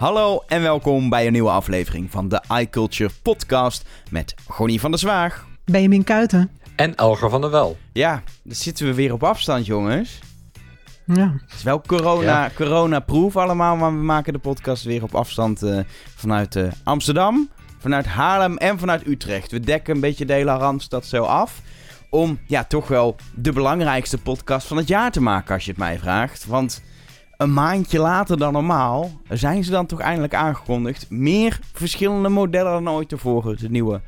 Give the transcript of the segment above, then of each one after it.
Hallo en welkom bij een nieuwe aflevering van de iCulture podcast met Gonnie van der Zwaag. Benjamin Kuiten. En Elger van der Wel. Ja, dan zitten we weer op afstand, jongens. Ja. Het is wel corona, corona-proof allemaal, maar we maken de podcast weer op afstand eh, vanuit eh, Amsterdam, vanuit Haarlem en vanuit Utrecht. We dekken een beetje de hele Randstad zo af om ja, toch wel de belangrijkste podcast van het jaar te maken, als je het mij vraagt. Want een maandje later dan normaal zijn ze dan toch eindelijk aangekondigd. Meer verschillende modellen dan ooit tevoren, de nieuwe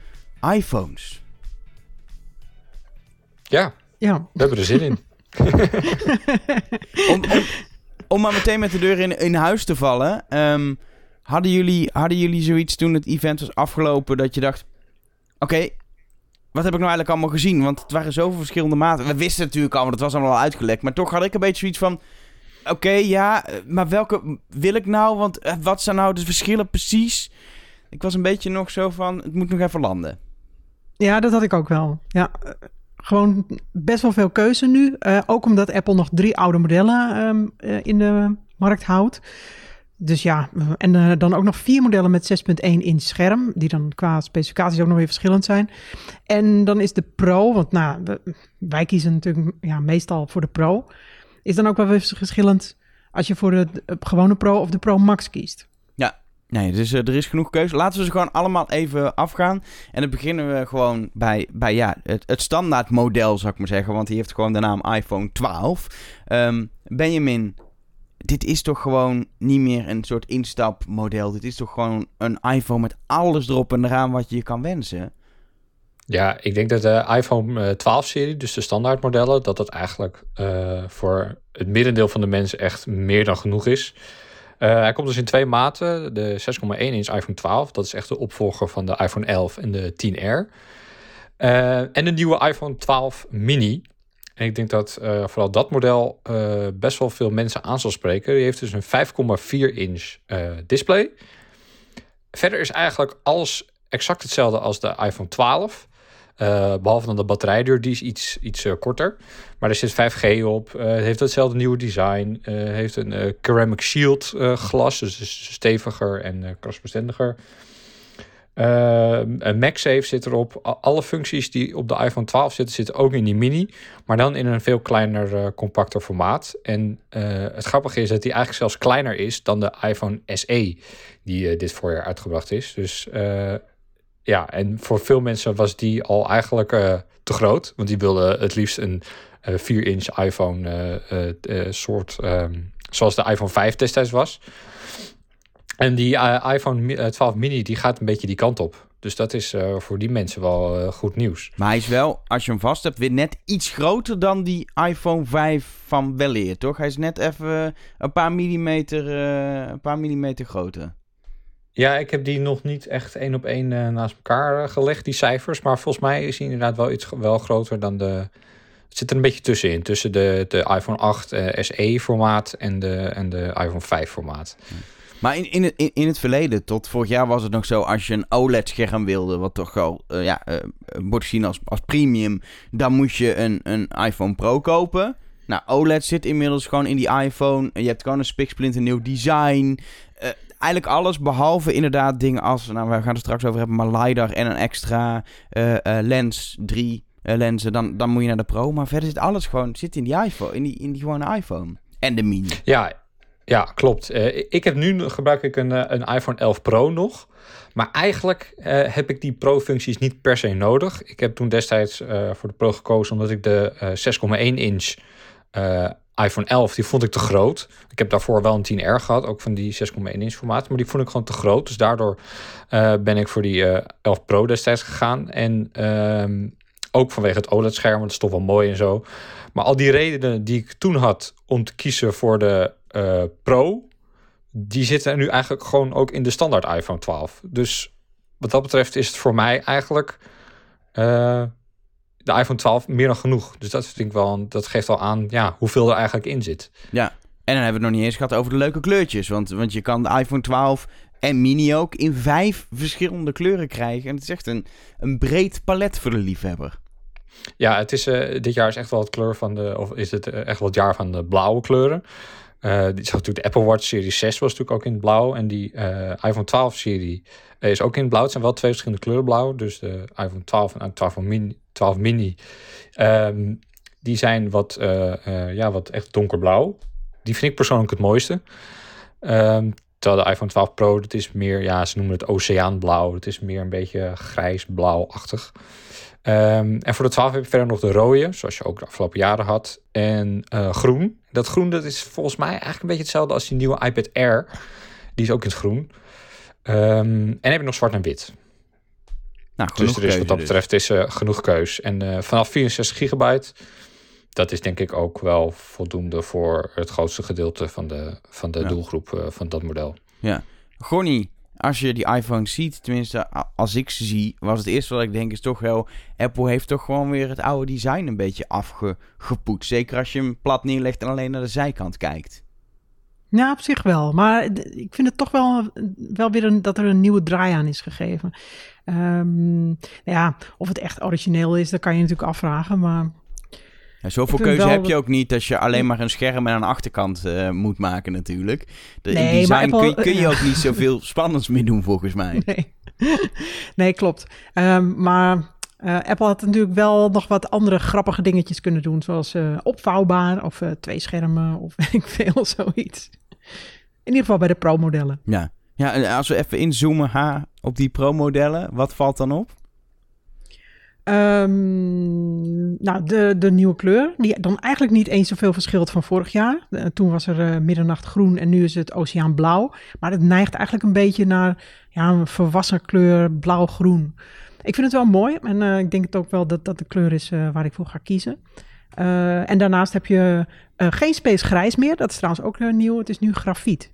iPhones. Ja, Ja. we hebben er zin in. Om, om, om maar meteen met de deur in, in huis te vallen. ehm, hadden, jullie, hadden jullie zoiets toen het event was afgelopen dat je dacht... Oké, wat heb ik nou eigenlijk allemaal gezien? Want het waren zoveel verschillende maten. We wisten natuurlijk al, want het was allemaal al uitgelekt. Maar toch had ik een beetje zoiets van... Oké, ja, eh, maar welke wil ik nou? Want eh, wat zijn nou de verschillen precies? Ik was een beetje nog zo van... Het moet nog even landen. ja, dat had ik ook wel. Ja, eh, gewoon best wel veel keuze nu. Ook omdat Apple nog drie oude modellen ehm, eh, in de markt houdt. Dus ja, en dan ook nog vier modellen met 6.1 inch scherm, die dan qua specificaties ook nog weer verschillend zijn. En dan is de Pro, want nou, wij kiezen natuurlijk ja, meestal voor de Pro, is dan ook wel weer verschillend als je voor de eh, gewone Pro of de Pro Max kiest. Nee, dus eh, er is genoeg keuze. Laten we ze gewoon allemaal even afgaan. En dan beginnen we gewoon bij, bij ja, het, het standaard model, zou ik maar zeggen. Want die heeft gewoon de naam iPhone 12. Ehm, Benjamin, dit is toch gewoon niet meer een soort instapmodel. Dit is toch gewoon een iPhone met alles erop en eraan wat je je kan wensen. Ja, ik denk dat de iPhone 12-serie, dus de standaardmodellen, dat dat eigenlijk eh, voor het merendeel van de mensen echt meer dan genoeg is. Eh, hij komt dus in twee maten. De 6,1 inch iPhone 12, dat is echt de opvolger van de iPhone 11 en de 10R. Eh, en de nieuwe iPhone 12 mini. En ik denk dat eh, vooral dat model eh, best wel veel mensen aan zal spreken. Die heeft dus een 5,4 inch eh, display. Verder is eigenlijk alles exact hetzelfde als de iPhone 12. Eh, behalve dan de batterijduur, die is iets, iets eh, korter. Maar er zit 5G op. eh, heeft hetzelfde nieuwe design. heeft een ceramic shield glas. Dus is steviger en krasbestendiger. Een MagSafe zit erop. Alle functies die op de iPhone 12 zitten, zitten ook in die mini. Maar dan in een veel kleiner, compacter formaat. En het grappige is dat die eigenlijk zelfs kleiner is dan de iPhone SE. Die dit voorjaar uitgebracht is. Dus ja, en voor veel mensen was die al eigenlijk eh, te groot. Want die wilden het liefst een eh 4-inch iPhone eh, eh, eh, soort... ehm, zoals de iPhone 5 destijds was. En die iPhone mi- eh, 12 mini die gaat een beetje die kant op. Dus dat is voor die mensen wel goed nieuws. Maar hij is wel, als je hem vast hebt, weer net iets groter dan die iPhone 5 van weleer, toch? Hij is net even een paar millimeter, eh, een paar millimeter groter. Ja, ik heb die nog niet echt één op één eh, naast elkaar eh, gelegd, die cijfers. Maar volgens mij is die inderdaad wel iets wel groter dan de... Het zit er een beetje tussenin. Tussen de, de iPhone 8 eh, SE formaat en de, en de iPhone 5 formaat. Maar in, in, in, in het verleden, tot vorig jaar, was het nog zo... als je een OLED-scherm wilde, wat toch wel ja, wordt gezien als, als premium... dan moest je een, een iPhone Pro kopen. Nou, OLED zit inmiddels gewoon in die iPhone. Je hebt gewoon een spiksplinter nieuw design. Eigenlijk alles, behalve inderdaad dingen als... nou, we gaan het straks over hebben, maar LiDAR en een extra eh, eh, lens, drie eh, lenzen... Dan, dan moet je naar de Pro. Maar verder zit alles gewoon zit in die iPhone, in die, in die gewone iPhone. En de mini. Ja, ja klopt. Ik heb nu gebruik ik een, een iPhone 11 Pro nog. Maar eigenlijk heb ik die Pro-functies niet per se nodig. Ik heb toen destijds voor de Pro gekozen omdat ik de eh 6,1 inch iPhone 11, die vond ik te groot. Ik heb daarvoor wel een 10R gehad, ook van die 6,1 inch formaat. Maar die vond ik gewoon te groot. Dus daardoor eh, ben ik voor die eh 11 Pro destijds gegaan. En ehm, ook vanwege het OLED-scherm, want het is toch wel mooi en zo. Maar al die redenen die ik toen had om te kiezen voor de eh, Pro, die zitten nu eigenlijk gewoon ook in de standaard iPhone 12. Dus wat dat betreft is het voor mij eigenlijk de iPhone 12 meer dan genoeg. Dus dat vind ik wel, dat geeft al aan ja, hoeveel er eigenlijk in zit. Ja, en dan hebben we het nog niet eens gehad over de leuke kleurtjes. Want, want je kan de iPhone 12 en mini ook in vijf verschillende kleuren krijgen. En het is echt een, een breed palet voor de liefhebber. Ja, het is, eh, dit jaar is echt wel het kleur van de, of is het eh, echt wel het jaar van de blauwe kleuren. Uh, die zag natuurlijk de Apple Watch Serie 6 was natuurlijk ook in het blauw. En die iPhone 12 serie is ook in het blauw. Het zijn wel twee verschillende kleuren blauw. Dus de iPhone 12 en 12 mini, 12 mini um, die zijn wat, ja, wat echt donkerblauw. Die vind ik persoonlijk het mooiste. Um, terwijl de iPhone 12 Pro, dat is meer, ja, ze noemen het oceaanblauw. Het is meer een beetje grijs-blauwachtig. Um, en voor de 12 heb je verder nog de rode, zoals je ook de afgelopen jaren had. En uh, groen. Dat groen dat is volgens mij eigenlijk een beetje hetzelfde als die nieuwe iPad Air. Die is ook in het groen. En heb je nog zwart en wit. Nou, dus er is wat dat dus. betreft is, uh, genoeg keus. En uh, vanaf 64 gigabyte dat is denk ik ook wel voldoende voor het grootste gedeelte van de, van de doelgroep uh, van dat model. Ja. Gonnie, als je die iPhone ziet, tenminste als ik ze zie, was het eerste wat ik denk is toch wel... Apple heeft toch gewoon weer het oude design een beetje afgepoetst. Zeker als je hem plat neerlegt en alleen naar de zijkant kijkt. Ja, op zich wel. Maar ik vind het toch wel, wel weer een, dat er een nieuwe draai aan is gegeven. Um, ja, of het echt origineel is, dat kan je natuurlijk afvragen. Maar ja, zoveel keuze heb je ook niet als je alleen maar een scherm en een achterkant uh, moet maken natuurlijk. De, nee, in design Apple... kun, je, kun, je ook niet zoveel spannends meer doen volgens mij. Nee, nee klopt. Um, maar uh, Apple had natuurlijk wel nog wat andere grappige dingetjes kunnen doen. Zoals uh, opvouwbaar of twee schermen of ik veel, zoiets. In ieder geval bij de Pro-modellen. Ja. ja, en als we even inzoomen ha, op die Pro-modellen, wat valt dan op? Um, nou, de, de nieuwe kleur, die dan eigenlijk niet eens zoveel verschilt van vorig jaar. toen was er uh, middernacht groen en nu is het oceaanblauw. Maar het neigt eigenlijk een beetje naar ja, een volwassen kleur blauw-groen. Ik vind het wel mooi en uh, ik denk het ook wel dat dat de kleur is uh, waar ik voor ga kiezen. En daarnaast heb je geen space grijs meer. Dat is trouwens ook nieuw. Het is nu grafiet.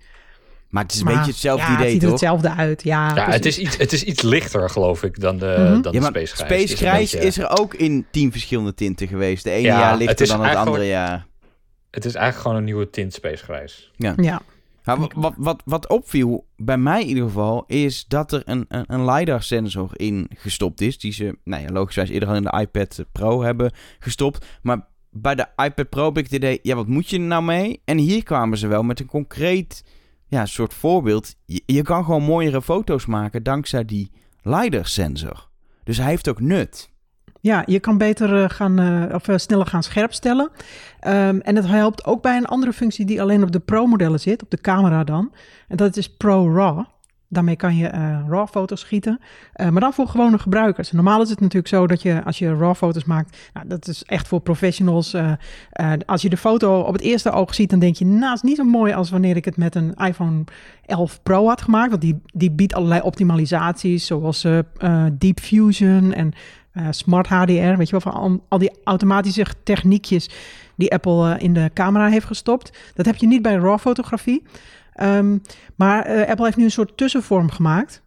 Maar het is een beetje hetzelfde idee, het ziet er hetzelfde uit, ja. Ja, het is, iets, het is iets lichter, geloof ik, dan de, mm -hmm. dan ja, de Space Grijs. Space Grijs is, er ook in tien verschillende tinten geweest. De ene jaar lichter dan het andere jaar. Het is eigenlijk gewoon een nieuwe tint Space Grijs. Ja. ja. Wat, wat, wat, wat opviel, bij mij in ieder geval, is dat er een, een, een LiDAR-sensor in gestopt is. Die ze, nou ja, logischwijs eerder al in de iPad Pro hebben gestopt. Maar bij de iPad Pro heb ik het idee, ja, wat moet je er nou mee? En hier kwamen ze wel met een concreet ja, soort voorbeeld. Je, je, kan gewoon mooiere foto's maken dankzij die LiDAR-sensor. Dus hij heeft ook nut. Ja, je kan beter uh, gaan, uh, of uh, sneller gaan scherpstellen. Um, en het helpt ook bij een andere functie die alleen op de Pro-modellen zit, op de camera dan. En dat is Pro RAW. Daarmee kan je RAW-foto's schieten, maar dan voor gewone gebruikers. Normaal is het natuurlijk zo dat je als je RAW-foto's maakt, nou, dat is echt voor professionals. Als je de foto op het eerste oog ziet, dan denk je, nou, is niet zo mooi als wanneer ik het met een iPhone 11 Pro had gemaakt. Want die, die biedt allerlei optimalisaties, zoals Deep Fusion en Smart HDR. Weet je wel, van al, die automatische techniekjes die Apple in de camera heeft gestopt. Dat heb je niet bij RAW-fotografie. Um, maar uh, Apple heeft nu een soort tussenvorm gemaakt.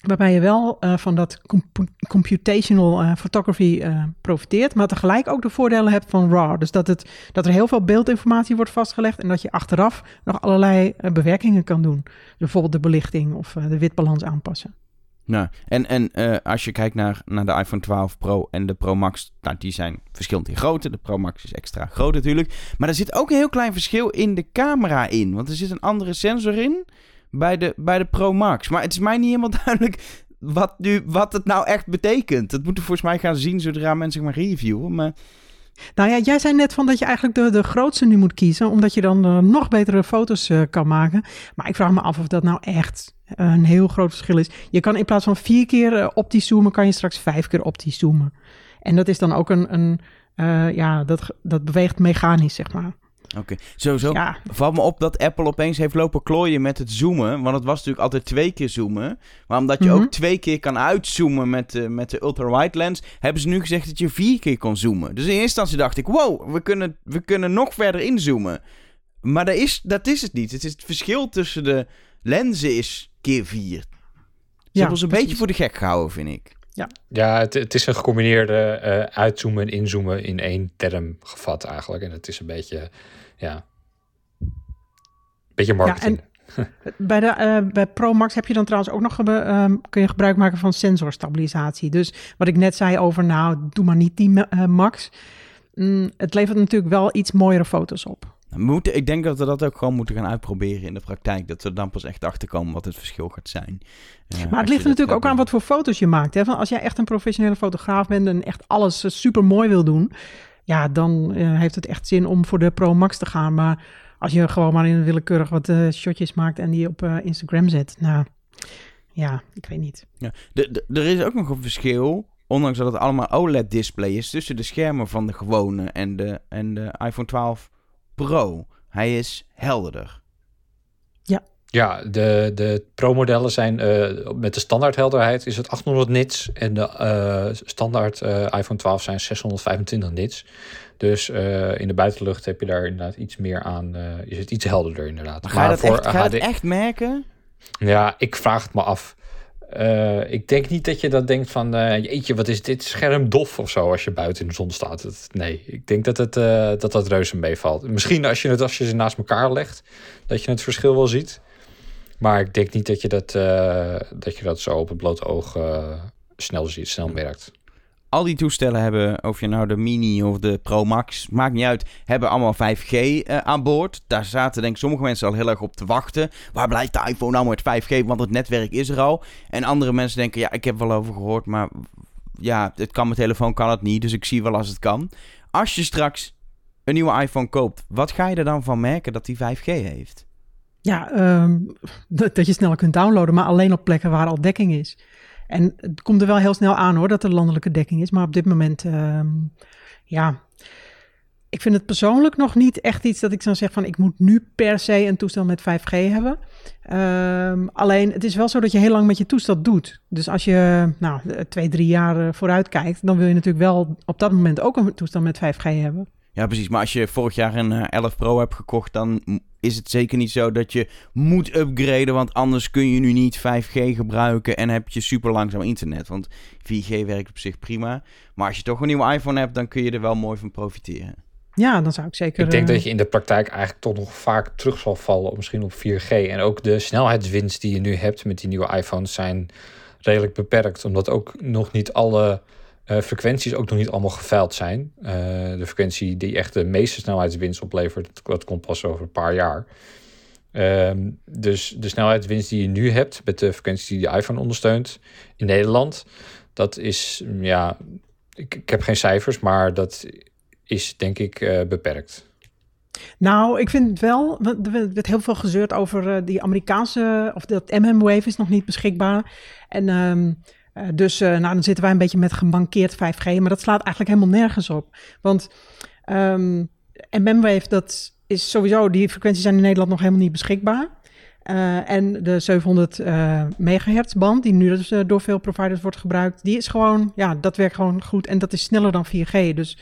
Waarbij je wel van dat comp computational photography profiteert, maar tegelijk ook de voordelen hebt van RAW. Dus dat, het, dat er heel veel beeldinformatie wordt vastgelegd en dat je achteraf nog allerlei bewerkingen kan doen. Bijvoorbeeld de belichting of de witbalans aanpassen. Nou, en, en uh, als je kijkt naar, naar de iPhone 12 Pro en de Pro Max, nou, die zijn verschillend in grootte. De Pro Max is extra groot natuurlijk. Maar er zit ook een heel klein verschil in de camera in. Want er zit een andere sensor in bij de, bij de Pro Max. Maar het is mij niet helemaal duidelijk wat, nu, wat het nou echt betekent. Dat moeten we volgens mij gaan zien zodra mensen maar reviewen. Maar... Nou ja, jij zei net van dat je eigenlijk de, de grootste nu moet kiezen, omdat je dan uh, nog betere foto's uh, kan maken. Maar ik vraag me af of dat nou echt een heel groot verschil is. Je kan in plaats van vier keer uh, optisch zoomen, kan je straks vijf keer optisch zoomen. En dat is dan ook een, een ja, dat, dat beweegt mechanisch, zeg maar. Oké, okay. sowieso ja. valt me op dat Apple opeens heeft lopen klooien met het zoomen. Want het was natuurlijk altijd twee keer zoomen. Maar omdat je mm -hmm. ook twee keer kan uitzoomen met, uh, met de ultra-wide lens... hebben ze nu gezegd dat je vier keer kon zoomen. Dus in eerste instantie dacht ik... wow, we kunnen, we kunnen nog verder inzoomen. Maar dat is, dat is het niet. Het, is het verschil tussen de lenzen is keer vier. Ze ja, hebben ons een beetje voor de gek gehouden, vind ik. Ja, ja het, het is een gecombineerde uh, uitzoomen en inzoomen in één term gevat eigenlijk. En het is een beetje ja, beetje marketing. Ja, bij, de, uh, bij Pro Max heb je dan trouwens ook nog uh, kun je gebruik maken van sensorstabilisatie. Dus wat ik net zei over, nou, doe maar niet die uh, Max. Mm, het levert natuurlijk wel iets mooiere foto's op. Moeten, ik denk dat we dat ook gewoon moeten gaan uitproberen in de praktijk. Dat we er dan pas echt achter komen wat het verschil gaat zijn. Maar Uh, het ligt dat natuurlijk ook aan wat voor foto's je maakt. Hè? Van als jij echt een professionele fotograaf bent en echt alles super mooi wil doen, ja, dan eh, heeft het echt zin om voor de Pro Max te gaan. Maar als je gewoon maar in willekeurig wat eh, shotjes maakt en die op eh, Instagram zet, nou, ja, ik weet niet. Ja. De- er is ook nog een verschil, ondanks dat het allemaal OLED-display is, tussen de schermen van de gewone en de, en de iPhone 12 Pro. Hij is helderder. Ja, de, de Pro-modellen zijn eh, met de standaard helderheid is het 800 nits. En de eh, standaard eh, iPhone 12 zijn 625 nits. Dus in de buitenlucht heb je daar inderdaad iets meer aan. is het iets helderder inderdaad. Maar ga je, dat echt, ga je dat echt merken? Ja, ik vraag het me af. Ik denk niet dat je dat denkt van, eh jeetje, wat is dit scherm dof of zo als je buiten in de zon staat. Nee, ik denk dat het, dat, dat reuze meevalt. Misschien als je het als je ze naast elkaar legt, dat je het verschil wel ziet. Maar ik denk niet dat je dat, eh, dat, je dat zo op het blote oog eh, snel ziet, snel merkt. Al die toestellen hebben, of je nou de Mini of de Pro Max, maakt niet uit, hebben allemaal 5G eh, aan boord. Daar zaten denk ik sommige mensen al heel erg op te wachten. Waar blijft de iPhone nou met 5G, want het netwerk is er al. En andere mensen denken, ja, ik heb wel over gehoord, maar ja, het kan mijn telefoon, kan het niet, dus ik zie wel als het kan. Als je straks een nieuwe iPhone koopt, wat ga je er dan van merken dat die 5G heeft? Ja, ehm, dat, je sneller kunt downloaden, maar alleen op plekken waar al dekking is. En het komt er wel heel snel aan hoor, dat er landelijke dekking is. Maar op dit moment, ehm, ja, ik vind het persoonlijk nog niet echt iets dat ik zou zeggen van ik moet nu per se een toestel met 5G hebben. Ehm, alleen het is wel zo dat je heel lang met je toestel doet. Dus als je nou, twee, drie jaar eh, vooruit kijkt, dan wil je natuurlijk wel op dat moment ook een toestel met 5G hebben. Ja, precies. Maar als je vorig jaar een eh, 11 Pro hebt gekocht, dan is het zeker niet zo dat je moet upgraden. Want anders kun je nu niet 5G gebruiken en heb je super langzaam internet. Want 4G werkt op zich prima. Maar als je toch een nieuwe iPhone hebt, dan kun je er wel mooi van profiteren. Ja, dan zou ik zeker. Ik denk eh, dat je in de praktijk eigenlijk toch nog vaak terug zal vallen, op misschien op 4G. En ook de snelheidswinst die je nu hebt met die nieuwe iPhones zijn redelijk beperkt. Omdat ook nog niet alle eh, frequenties ook nog niet allemaal geveild zijn. Eh, de frequentie die echt de meeste snelheidswinst oplevert, dat, komt pas over een paar jaar. Ehm, dus de snelheidswinst die je nu hebt met de frequentie die de iPhone ondersteunt in Nederland, dat is, mm, ja, ik, ik heb geen cijfers, maar dat is denk ik eh, beperkt. Nou, ik vind wel. Er werd heel veel gezeurd over die Amerikaanse. of dat MM-Wave is nog niet beschikbaar. En ehm, eh, dus eh, nou, dan zitten wij een beetje met gemankeerd 5G. Maar dat slaat eigenlijk helemaal nergens op. Want ehm MM-Wave, dat is sowieso. die frequenties zijn in Nederland nog helemaal niet beschikbaar. Eh, en de 700 eh megahertz band, die nu dus door veel providers wordt gebruikt, die is gewoon, ja, dat werkt gewoon goed. En dat is sneller dan 4G. Dus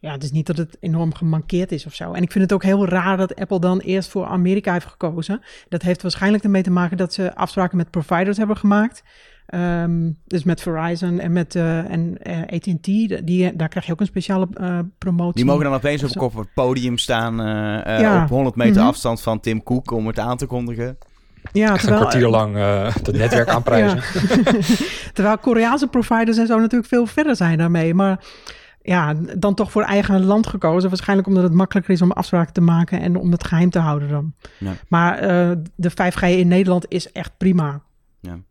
ja, het is niet dat het enorm gemankeerd is of zo. En ik vind het ook heel raar dat Apple dan eerst voor Amerika heeft gekozen. Dat heeft waarschijnlijk ermee te maken dat ze afspraken met providers hebben gemaakt. Ehm, dus met Verizon en met eh, en, eh, AT&T, die, daar krijg je ook een speciale eh, promotie. Die mogen dan opeens op, op het podium staan eh, eh, Ja. op 100 meter Mhm. afstand van Tim Cook om het aan te kondigen. ja, Echt een kwartier lang eh het netwerk aanprijzen. Terwijl Koreaanse providers en zo natuurlijk veel verder zijn daarmee. Maar ja, dan toch voor eigen land gekozen. Waarschijnlijk omdat het makkelijker is om afspraken te maken en om het geheim te houden dan. Ja. Maar eh, de 5G in Nederland is echt prima.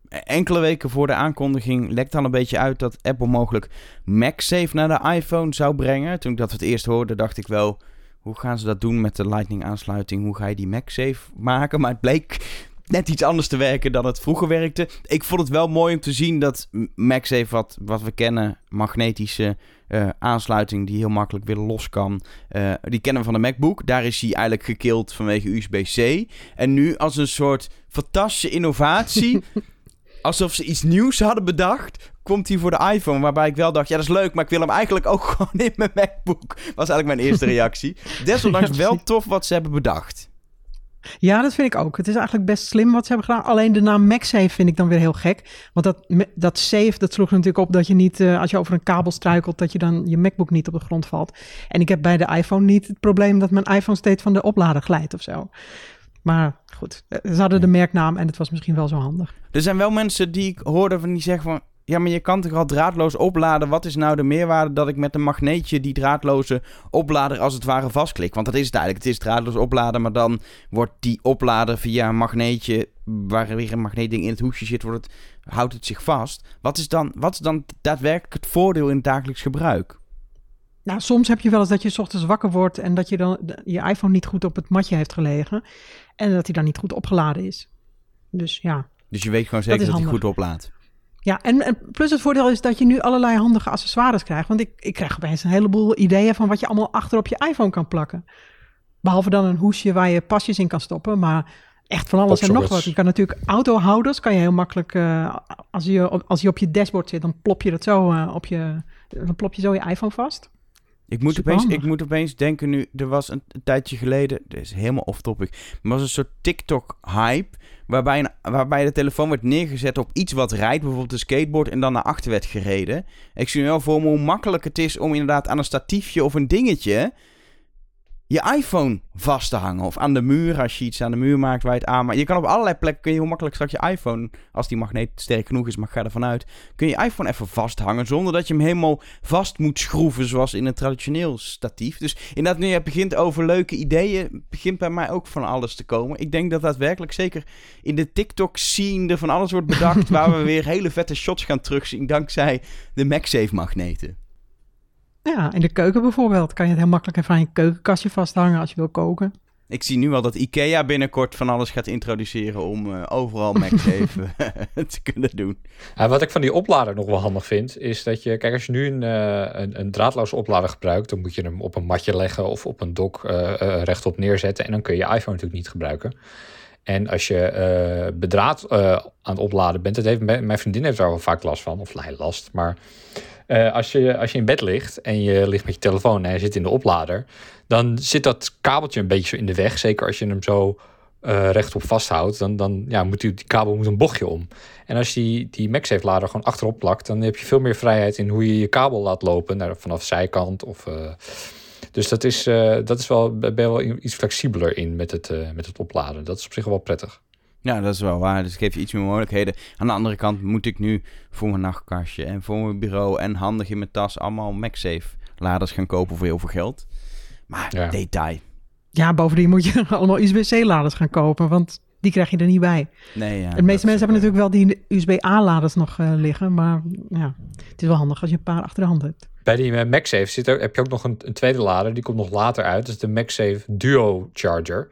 Ja. Enkele weken voor de aankondiging lekt al een beetje uit dat Apple mogelijk MagSafe naar de iPhone zou brengen. Toen ik dat het eerst hoorde, dacht ik wel, hoe gaan ze dat doen met de Lightning aansluiting? Hoe ga je die MagSafe maken? Maar het bleek net iets anders te werken dan het vroeger werkte. Ik vond het wel mooi om te zien dat MagSafe, wat, wat we kennen, magnetische eh, aansluiting die heel makkelijk weer los kan. eh, die kennen we van de MacBook. Daar is hij eigenlijk gekild vanwege USB-C. En nu als een soort fantastische innovatie, alsof ze iets nieuws hadden bedacht, komt hij voor de iPhone. Waarbij ik wel dacht, ja dat is leuk, maar ik wil hem eigenlijk ook gewoon in mijn MacBook. Was eigenlijk mijn eerste reactie. Desondanks wel tof wat ze hebben bedacht. Ja, dat vind ik ook. Het is eigenlijk best slim wat ze hebben gedaan. Alleen de naam MagSafe vind ik dan weer heel gek. Want dat, dat safe, dat sloeg natuurlijk op dat je niet, eh, als je over een kabel struikelt, dat je dan je MacBook niet op de grond valt. En ik heb bij de iPhone niet het probleem dat mijn iPhone steeds van de oplader glijdt of zo. Maar goed, eh, ze hadden de merknaam en het was misschien wel zo handig. Er zijn wel mensen die ik hoorde van die zeggen van... Ja, maar je kan toch al draadloos opladen? Wat is nou de meerwaarde dat ik met een magneetje die draadloze oplader als het ware vastklik? Want dat is het eigenlijk. Het is draadloos opladen, maar dan wordt die oplader via een magneetje, waar weer een magneetding in het hoesje zit, wordt het, houdt het zich vast. Wat is, dan, wat is dan daadwerkelijk het voordeel in het dagelijks gebruik? Nou, soms heb je wel eens dat je 's ochtends wakker wordt en dat je dan je iPhone niet goed op het matje heeft gelegen. En dat hij dan niet goed opgeladen is. Dus ja. Dus je weet gewoon zeker dat, hij goed oplaadt. Ja, en, en plus het voordeel is dat je nu allerlei handige accessoires krijgt. Want ik, ik krijg opeens een heleboel ideeën van wat je allemaal achter op je iPhone kan plakken. Behalve dan een hoesje waar je pasjes in kan stoppen. Maar echt van alles en nog wat. Je kan natuurlijk autohouders, kan je heel makkelijk, eh, als, je, op- als je op je dashboard zit, dan plop je dat zo eh, op je, dan plop je zo je iPhone vast. Ik moet, opeens, ik moet opeens denken nu, er was een, een tijdje geleden, dit is helemaal off-topic, maar er was een soort TikTok-hype, waarbij, een, waarbij de telefoon werd neergezet op iets wat rijdt, bijvoorbeeld een skateboard, en dan naar achter werd gereden. Ik zie nu wel voor me hoe makkelijk het is om inderdaad aan een statiefje of een dingetje je iPhone vast te hangen. Of aan de muur, als je iets aan de muur maakt waar je het aan maakt. Je kan op allerlei plekken, kun je heel makkelijk straks je iPhone, als die magneet sterk genoeg is, maar ga ervan uit, kun je je iPhone even vasthangen, zonder dat je hem helemaal vast moet schroeven, zoals in een traditioneel statief. Dus inderdaad, nu je begint over leuke ideeën, begint bij mij ook van alles te komen. Ik denk dat daadwerkelijk, zeker in de TikTok-scene, er van alles wordt bedacht, waar we weer hele vette shots gaan terugzien, dankzij de MagSafe-magneten. Ja, in de keuken bijvoorbeeld kan je het heel makkelijk even aan je keukenkastje vasthangen als je wil koken. Ik zie nu al dat IKEA binnenkort van alles gaat introduceren om eh, overal MagSafe eh, te kunnen doen. Ja, wat ik van die oplader nog wel handig vind, is dat je, kijk, als je nu een, eh, een, een draadloze oplader gebruikt, dan moet je hem op een matje leggen of op een dok eh, eh, rechtop neerzetten. En dan kun je je iPhone natuurlijk niet gebruiken. En als je eh, bedraad eh, aan het opladen bent, dat heeft, mijn mijn vriendin heeft daar wel vaak last van, of hij last. Maar eh, als, je, als je in bed ligt en je ligt met je telefoon en je zit in de oplader, dan zit dat kabeltje een beetje zo in de weg. Zeker als je hem zo eh, rechtop vasthoudt, dan, dan ja, moet die, die kabel moet een bochtje om. En als je die, die MagSafe-lader gewoon achterop plakt, dan heb je veel meer vrijheid in hoe je je kabel laat lopen naar, vanaf zijkant. Of, eh, dus dat is, dat is wel, ben je wel iets flexibeler in met het, met het opladen. Dat is op zich wel prettig. Ja, dat is wel waar. Dus geef je iets meer mogelijkheden. Aan de andere kant moet ik nu voor mijn nachtkastje en voor mijn bureau en handig in mijn tas allemaal MagSafe laders gaan kopen voor heel veel geld. Maar Ja. detail. Ja, bovendien moet je allemaal USB-C-laders gaan kopen, want die krijg je er niet bij. Nee, ja, de meeste mensen hebben natuurlijk wel die USB-A-laders nog eh, liggen, maar ja, het is wel handig als je een paar achter de hand hebt. Bij die eh, MagSafe zit er, heb je ook nog een, een tweede lader. Die komt nog later uit. Dat is de MagSafe Duo Charger.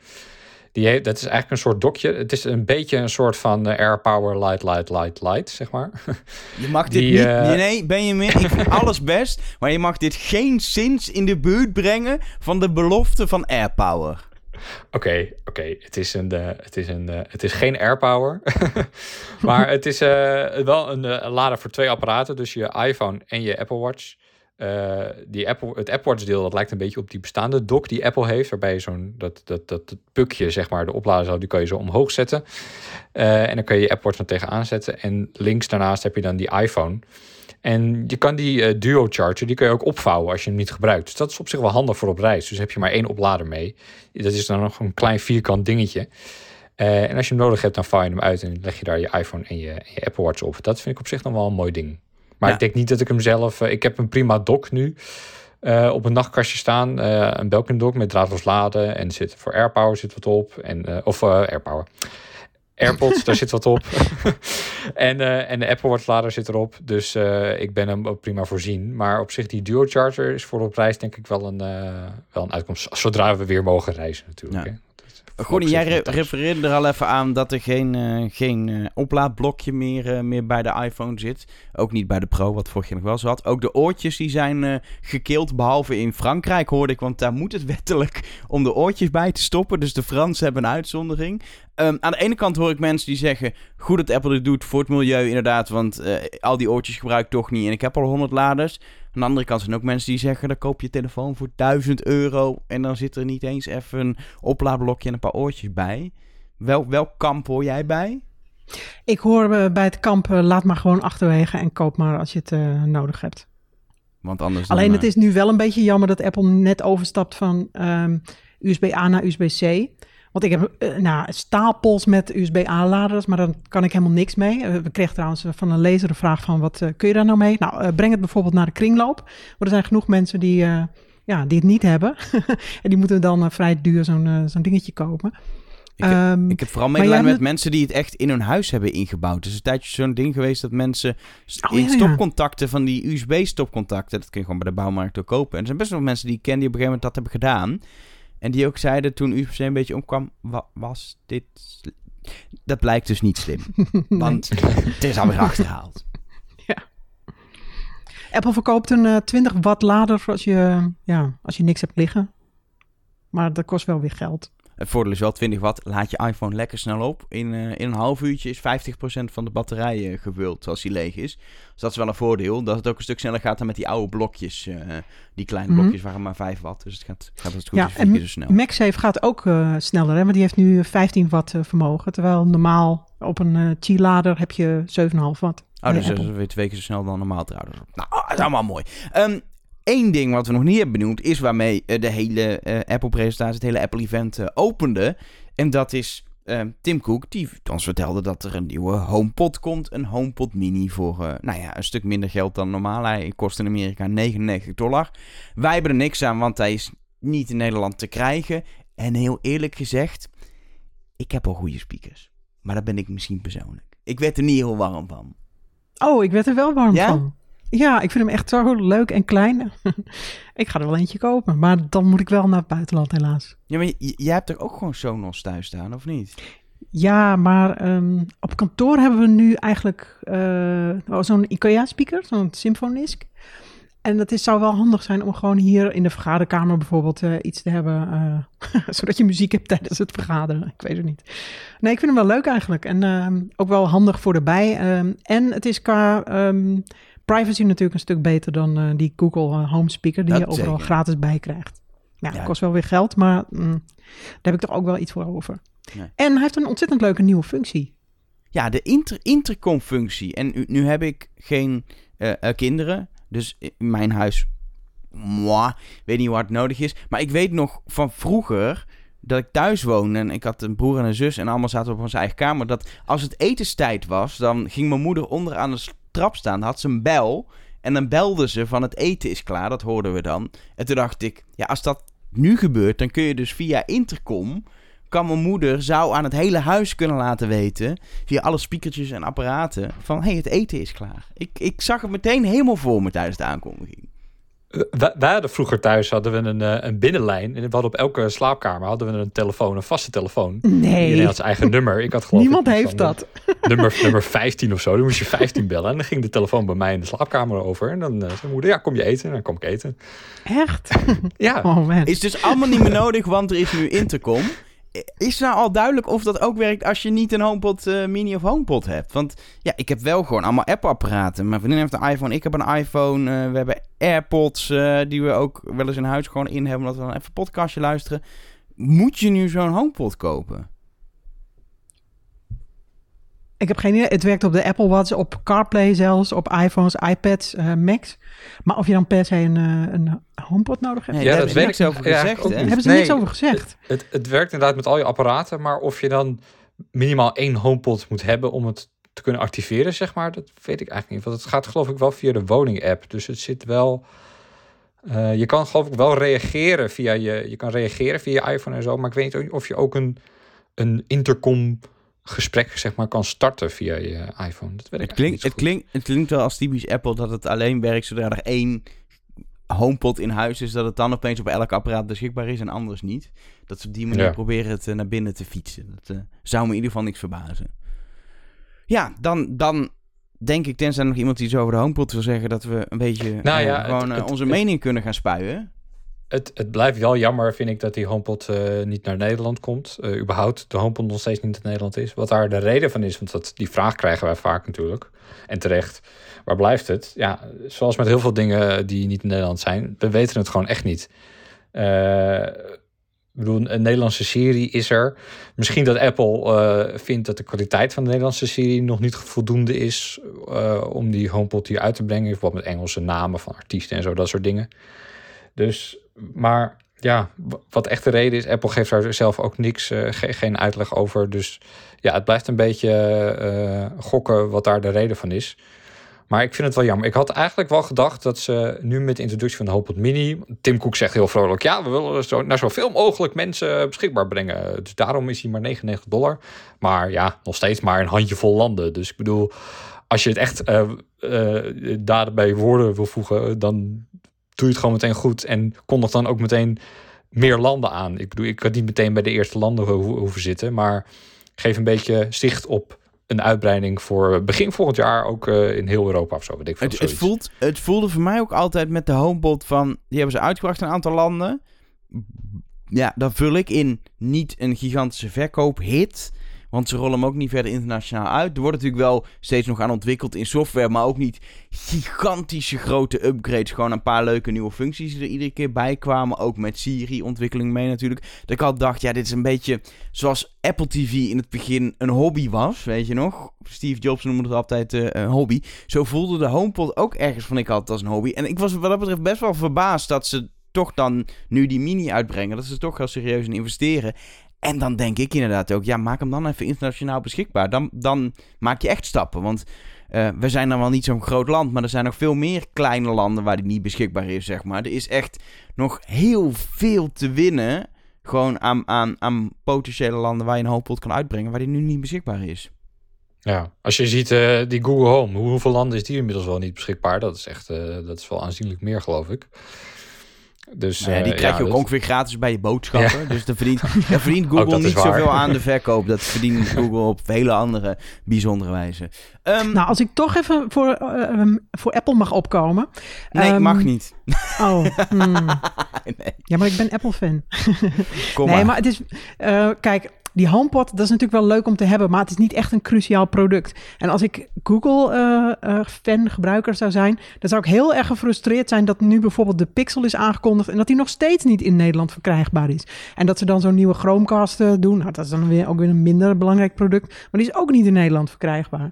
Die heeft, dat is eigenlijk een soort dokje. Het is een beetje een soort van eh, AirPower Light, Light, Light, Light, zeg maar. Je mag dit Die, niet... eh, Nee, Benjamin, ik vind alles best. Maar je mag dit geen zins in de buurt brengen van de belofte van AirPower. Oké, oké. Het is een, eh, het is een, het is geen AirPower, maar het is wel een, een lader voor twee apparaten, dus je iPhone en je Apple Watch. Eh, die Apple, het Apple Watch deel dat lijkt een beetje op die bestaande dock die Apple heeft, waarbij je zo'n dat, dat, dat, dat pukje zeg maar de oplader zou, die kan je zo omhoog zetten Eh, en dan kun je je Apple Watch er tegenaan zetten en links daarnaast heb je dan die iPhone. En je kan die eh, duo charger, die kun je ook opvouwen als je hem niet gebruikt. Dus dat is op zich wel handig voor op reis. Dus heb je maar één oplader mee. Dat is dan nog een klein vierkant dingetje. En als je hem nodig hebt, dan vouw je hem uit en leg je daar je iPhone en je Apple Watch op. Dat vind ik op zich nog wel een mooi ding. Maar Ja. ik denk niet dat ik hem zelf... eh, ik heb een prima dock nu eh, op een nachtkastje staan. eh, een Belkin dock met draadloos laden. En zit, voor AirPower zit wat op. En, of AirPower. AirPods, daar zit wat op. en, en de Apple Watch lader zit erop. Dus ik ben hem ook prima voorzien. Maar op zich die duo charger is voor op reis denk ik wel een, wel een uitkomst. Zodra we weer mogen reizen natuurlijk. Ja. Hè. Gonnie, jij re- refereerde er al even aan dat er geen, eh, geen eh, oplaadblokje meer, eh, meer bij de iPhone zit. Ook niet bij de Pro, wat vorig jaar nog wel zo had. Ook de oortjes die zijn gekild, behalve in Frankrijk hoorde ik. Want daar moet het wettelijk om de oortjes bij te stoppen. Dus de Fransen hebben een uitzondering. Ehm, aan de ene kant hoor ik mensen die zeggen... goed dat Apple dit doet voor het milieu inderdaad... want al die oortjes gebruik ik toch niet... en ik heb al 100 laders. Aan de andere kant zijn ook mensen die zeggen... dan koop je telefoon voor 1000 euro... en dan zit er niet eens even een oplaadblokje en een paar oortjes bij. Wel, welk kamp hoor jij bij? Ik hoor eh, bij het kamp, eh, laat maar gewoon achterwege en koop maar als je het eh, nodig hebt. Want anders dan, Alleen het is nu wel een beetje jammer dat Apple net overstapt van ehm, USB-A naar USB-C. Want ik heb uh, nou, stapels met USB-A-laders, maar daar kan ik helemaal niks mee. Uh, we kregen trouwens van een lezer de vraag van, wat kun je daar nou mee? Nou, breng het bijvoorbeeld naar de kringloop. Maar er zijn genoeg mensen die, ja, die het niet hebben. en die moeten dan vrij duur zo'n zo'n dingetje kopen. Ik, um, ik heb vooral medelijden met mensen die het echt in hun huis hebben ingebouwd. Het is een tijdje zo'n ding geweest dat mensen oh, in ja, stopcontacten van die USB-stopcontacten, dat kun je gewoon bij de bouwmarkt ook kopen. En er zijn best wel mensen die ik ken die op een gegeven moment dat hebben gedaan. En die ook zeiden toen USB een beetje omkwam, was dit... Dat blijkt dus niet slim. Want het is alweer achterhaald. Ja. Apple verkoopt een uh, 20 watt lader als je, ja, als je niks hebt liggen. Maar dat kost wel weer geld. Het voordeel is wel 20 watt. Laat je iPhone lekker snel op. In, uh, in een half uurtje is 50% van de batterij uh, gevuld als die leeg is. Dus dat is wel een voordeel. Dat het ook een stuk sneller gaat dan met die oude blokjes. Uh, die kleine mm -hmm. blokjes waren maar 5 watt. Dus het gaat, gaat als het goed ja, is vier keer zo snel. MagSafe gaat ook sneller. Hè? Maar die heeft nu 15 watt vermogen. Terwijl normaal op een Qi-lader heb je 7,5 watt. Oh, dus dat is weer twee keer zo snel dan normaal trouwens. Nou, dat is allemaal mooi. Um, Eén ding wat we nog niet hebben benoemd is waarmee uh, de hele uh, Apple-presentatie, het hele Apple-event uh, opende. En dat is Tim Cook, die ons vertelde dat er een nieuwe HomePod komt. Een HomePod Mini voor nou ja, een stuk minder geld dan normaal. Hij kost in Amerika 99 dollar. Wij hebben er niks aan, want hij is niet in Nederland te krijgen. En heel eerlijk gezegd, ik heb al goede speakers. Maar dat ben ik misschien persoonlijk. Ik werd er niet heel warm van. Oh, ik werd er wel warm ja? van. Ja, ik vind hem echt zo leuk en klein. ik ga er wel eentje kopen, maar dan moet ik wel naar het buitenland helaas. Ja, maar jij hebt er ook gewoon Sonos thuis staan, of niet? Ja, maar um, op kantoor hebben we nu eigenlijk uh, zo'n IKEA-speaker, zo'n Symfonisk. En dat is, zou wel handig zijn om gewoon hier in de vergaderkamer bijvoorbeeld uh, iets te hebben. Uh, zodat je muziek hebt tijdens het vergaderen. Ik weet het niet. Nee, ik vind hem wel leuk eigenlijk. En uh, ook wel handig voor erbij. Um, en het is qua um, privacy natuurlijk een stuk beter dan uh, die Google uh, Home Speaker, die dat je overal zeker. gratis bij krijgt. Ja, ja, kost wel weer geld, maar mm, daar heb ik toch ook wel iets voor over. Nee. En hij heeft een ontzettend leuke nieuwe functie. Ja, de inter intercom-functie. En nu, nu, heb ik geen uh, kinderen, dus in mijn huis, moi, weet niet hoe hard nodig is. Maar ik weet nog van vroeger dat ik thuis woonde en ik had een broer en een zus en allemaal zaten op onze eigen kamer. Dat als het etenstijd was, dan ging mijn moeder onder aan de trap staan, had ze een bel. En dan belde ze van het eten is klaar, dat hoorden we dan. En toen dacht ik, ja, als dat nu gebeurt, dan kun je dus via intercom... kan mijn moeder, zou aan het hele huis kunnen laten weten... via alle speakertjes en apparaten, van hé, hey, het eten is klaar. Ik, ik zag het meteen helemaal voor me tijdens de aankondiging. Wij, hadden vroeger thuis hadden we een, eh, een binnenlijn. En we hadden op elke slaapkamer hadden we een telefoon, een vaste telefoon. Nee. Iedereen had zijn eigen nummer. Ik had geloof Niemand heeft dat. Nummer, nummer 15 of zo. Dan moest je 15 bellen. En dan ging de telefoon bij mij in de slaapkamer over. En dan uh, zei moeder, ja, kom je eten? En dan kom ik eten. Echt? Ja. Oh, man. Is dus allemaal niet meer nodig, want er is nu intercom is nou al duidelijk of dat ook werkt als je niet een HomePod uh, Mini of HomePod hebt? Want ja, ik heb wel gewoon allemaal Apple-apparaten. Mijn vriendin heeft een iPhone, ik heb een iPhone. Uh, we hebben AirPods uh, die we ook wel eens in huis gewoon in hebben, omdat we dan even podcastje luisteren. Moet je nu zo'n HomePod kopen? Ik heb geen idee. Het werkt op de Apple Watch, op CarPlay zelfs, op iPhones, iPads, uh, Macs. Maar of je dan per se een, uh, een HomePod nodig hebt? Nee, ja, dat weet ik over gezegd. Ja, Hebben ze nee, niks over gezegd? Het, het, het, werkt inderdaad met al je apparaten, maar of je dan minimaal één HomePod moet hebben om het te kunnen activeren, zeg maar, dat weet ik eigenlijk niet. Want het gaat geloof ik wel via de woning-app. Dus het zit wel... Uh, je kan geloof ik wel reageren via je, je kan reageren via je iPhone en zo, maar ik weet niet of je ook een, een intercom gesprek zeg maar, kan starten via je iPhone. Dat weet het, klinkt, het, klinkt, het klinkt wel als typisch Apple dat het alleen werkt zodra er één HomePod in huis is, dat het dan opeens op elk apparaat beschikbaar is en anders niet. Dat ze op die manier ja. proberen het uh, naar binnen te fietsen. Dat uh, zou me in ieder geval niks verbazen. Ja, dan, dan denk ik, tenzij nog iemand iets over de HomePod wil zeggen, dat we een beetje nou ja, uh, gewoon het, het, onze mening kunnen gaan spuien het, het blijft wel jammer, vind ik, dat die HomePod uh, niet naar Nederland komt. Uh, überhaupt de HomePod nog steeds niet in Nederland is. Wat daar de reden van is, want dat, die vraag krijgen wij vaak natuurlijk. En terecht. Waar blijft het? Ja, zoals met heel veel dingen die niet in Nederland zijn. We weten het gewoon echt niet. Uh, bedoel, een Nederlandse serie is er. Misschien dat Apple vindt dat de kwaliteit van de Nederlandse serie nog niet voldoende is om die HomePod hier uit te brengen. Bijvoorbeeld met Engelse namen van artiesten en zo, dat soort dingen. Dus maar ja, wat echt de reden is, Apple geeft daar zelf ook niks, uh, geen uitleg over. Dus ja, het blijft een beetje uh, gokken wat daar de reden van is. Maar ik vind het wel jammer. Ik had eigenlijk wel gedacht dat ze nu met de introductie van de HomePod Mini... Tim Cook zegt heel vrolijk... ja, we willen zo, naar zoveel mogelijk mensen beschikbaar brengen. Dus daarom is hij maar 99 dollar. Maar ja, nog steeds maar een handjevol landen. Dus ik bedoel, als je het echt uh, uh, daarbij woorden wil voegen... dan doe je het gewoon meteen goed. En kondig dan ook meteen meer landen aan. Ik bedoel, ik had niet meteen bij de eerste landen hoeven zitten... maar geef een beetje zicht op een uitbreiding voor begin volgend jaar ook uh, in heel Europa of zo. Weet ik het, het, voelt, het voelde voor mij ook altijd met de HomePod van... Die hebben ze uitgebracht in een aantal landen. Ja, dan vul ik in niet een gigantische verkoophit... Want ze rollen hem ook niet verder internationaal uit. Er wordt natuurlijk wel steeds nog aan ontwikkeld in software. Maar ook niet gigantische grote upgrades. Gewoon een paar leuke nieuwe functies die er iedere keer bij kwamen. Ook met Siri-ontwikkeling mee natuurlijk. Dat ik al dacht, ja, dit is een beetje zoals Apple TV in het begin een hobby was. Weet je nog? Steve Jobs noemde het altijd uh, een hobby. Zo voelde de HomePod ook ergens van ik altijd als een hobby. En ik was wat dat betreft best wel verbaasd dat ze toch dan nu die mini uitbrengen. Dat ze toch wel serieus in investeren. En dan denk ik inderdaad ook, ja, maak hem dan even internationaal beschikbaar. Dan, dan maak je echt stappen. Want uh, we zijn dan wel niet zo'n groot land, maar er zijn nog veel meer kleine landen waar die niet beschikbaar is, zeg maar. Er is echt nog heel veel te winnen. Gewoon aan, aan, aan potentiële landen waar je een hoop kan uitbrengen, waar die nu niet beschikbaar is. Ja, als je ziet uh, die Google Home, hoeveel landen is die inmiddels wel niet beschikbaar? Dat is echt, uh, dat is wel aanzienlijk meer, geloof ik. Dus, nou ja, die eh, krijg je ook ongeveer gratis bij je boodschappen. Dus dan verdient, dan verdient Google niet zoveel aan de verkoop. Dat verdient Google op hele andere bijzondere wijze. Um, nou, als ik toch even voor, uh, voor Apple mag opkomen. Nee, um, mag niet. Oh, hmm. nee. ja, maar ik ben Apple-fan. Kom nee, maar. maar het is... Uh, kijk, die HomePod, dat is natuurlijk wel leuk om te hebben, maar het is niet echt een cruciaal product. En als ik Google-fan, uh, gebruiker zou zijn, dan zou ik heel erg gefrustreerd zijn dat nu bijvoorbeeld de Pixel is aangekondigd en dat die nog steeds niet in Nederland verkrijgbaar is. En dat ze dan zo'n nieuwe Chromecast uh, doen. Nou, dat is dan weer ook weer een minder belangrijk product, maar die is ook niet in Nederland verkrijgbaar.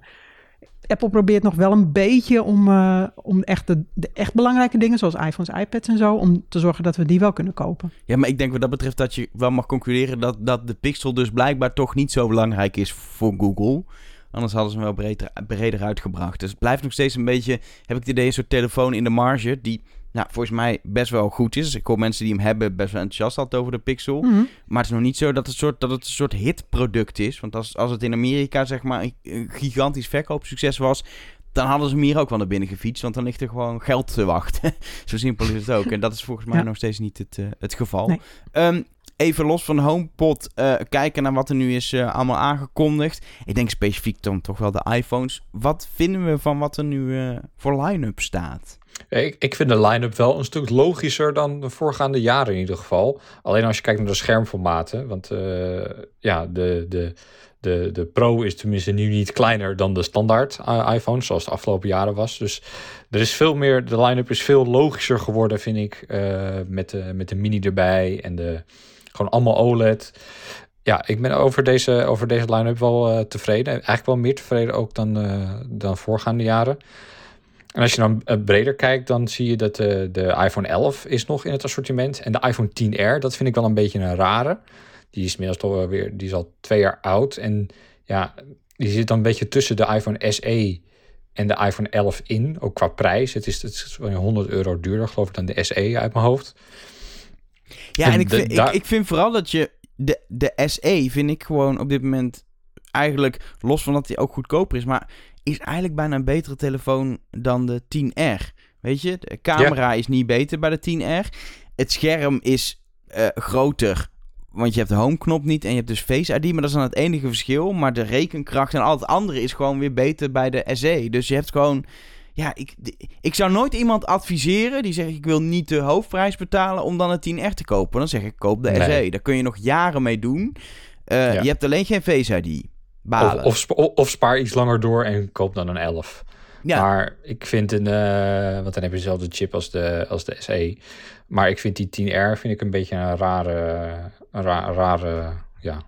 Apple probeert nog wel een beetje om, uh, om echt de, de, echt belangrijke dingen, zoals iPhones, iPads en zo, om te zorgen dat we die wel kunnen kopen. Ja, maar ik denk wat dat betreft dat je wel mag concluderen dat, dat de Pixel dus blijkbaar toch niet zo belangrijk is voor Google. Anders hadden ze hem wel breder, breder uitgebracht. Dus het blijft nog steeds een beetje, heb ik het idee, een soort telefoon in de marge die nou, volgens mij best wel goed is. Ik hoor mensen die hem hebben best wel enthousiast altijd over de Pixel. Mhm. Maar het is nog niet zo dat het, soort, dat het een soort hitproduct is. Want als, als het in Amerika zeg maar een gigantisch verkoopsucces was... dan hadden ze hem hier ook wel naar binnen gefietst. Want dan ligt er gewoon geld te wachten. zo simpel is het ook. En dat is volgens mij nog steeds niet het, uh, het geval. Ehm, even los van HomePod uh, kijken naar wat er nu is uh, allemaal aangekondigd. Ik denk specifiek dan toch wel de iPhones. Wat vinden we van wat er nu voor line-up staat? Ik, ik vind de line-up wel een stuk logischer dan de voorgaande jaren in ieder geval. Alleen als je kijkt naar de schermformaten. Want ja, de, de, de, de Pro is tenminste nu niet kleiner dan de standaard iPhone, zoals de afgelopen jaren was. Dus er is veel meer, de line-up is veel logischer geworden, vind ik. Met, de, met de mini erbij en de, gewoon allemaal OLED. Ja, ik ben over deze, over deze line-up wel uh, tevreden. Eigenlijk wel meer tevreden ook dan, dan voorgaande jaren. En als je dan eh, breder kijkt, dan zie je dat de, de iPhone 11 is nog in het assortiment. En de iPhone 10R, dat vind ik wel een beetje een rare. Die is inmiddels toch weer, die is al twee jaar oud. En ja, die zit dan een beetje tussen de iPhone SE en de iPhone 11 in. Ook qua prijs. Het is, het is 100 euro duurder, geloof ik, dan de SE uit mijn hoofd. Ja, en, ik, vind, ik, ik vind vooral dat je... De, de SE vind ik gewoon op dit moment eigenlijk... Los van dat hij ook goedkoper is, maar is eigenlijk bijna een betere telefoon dan de 10R. Weet je, de camera is niet beter bij de 10R. Het scherm is uh, groter, want je hebt de home-knop niet en je hebt dus Face ID. Maar dat is dan het enige verschil. Maar de rekenkracht en al het andere is gewoon weer beter bij de SE. Dus je hebt gewoon... Ja, ik, ik zou nooit iemand adviseren die zegt... ik wil niet de hoofdprijs betalen om dan een 10R te kopen. Dan zeg ik, koop de SE. Daar kun je nog jaren mee doen. Uh, Je hebt alleen geen Face ID. Of, of, spaar iets langer door en koop dan een 11. Ja. Maar ik vind een, uh, want dan heb je dezelfde chip als de, als de SE. Maar ik vind die 10R vind ik een beetje een rare, een rare, ja,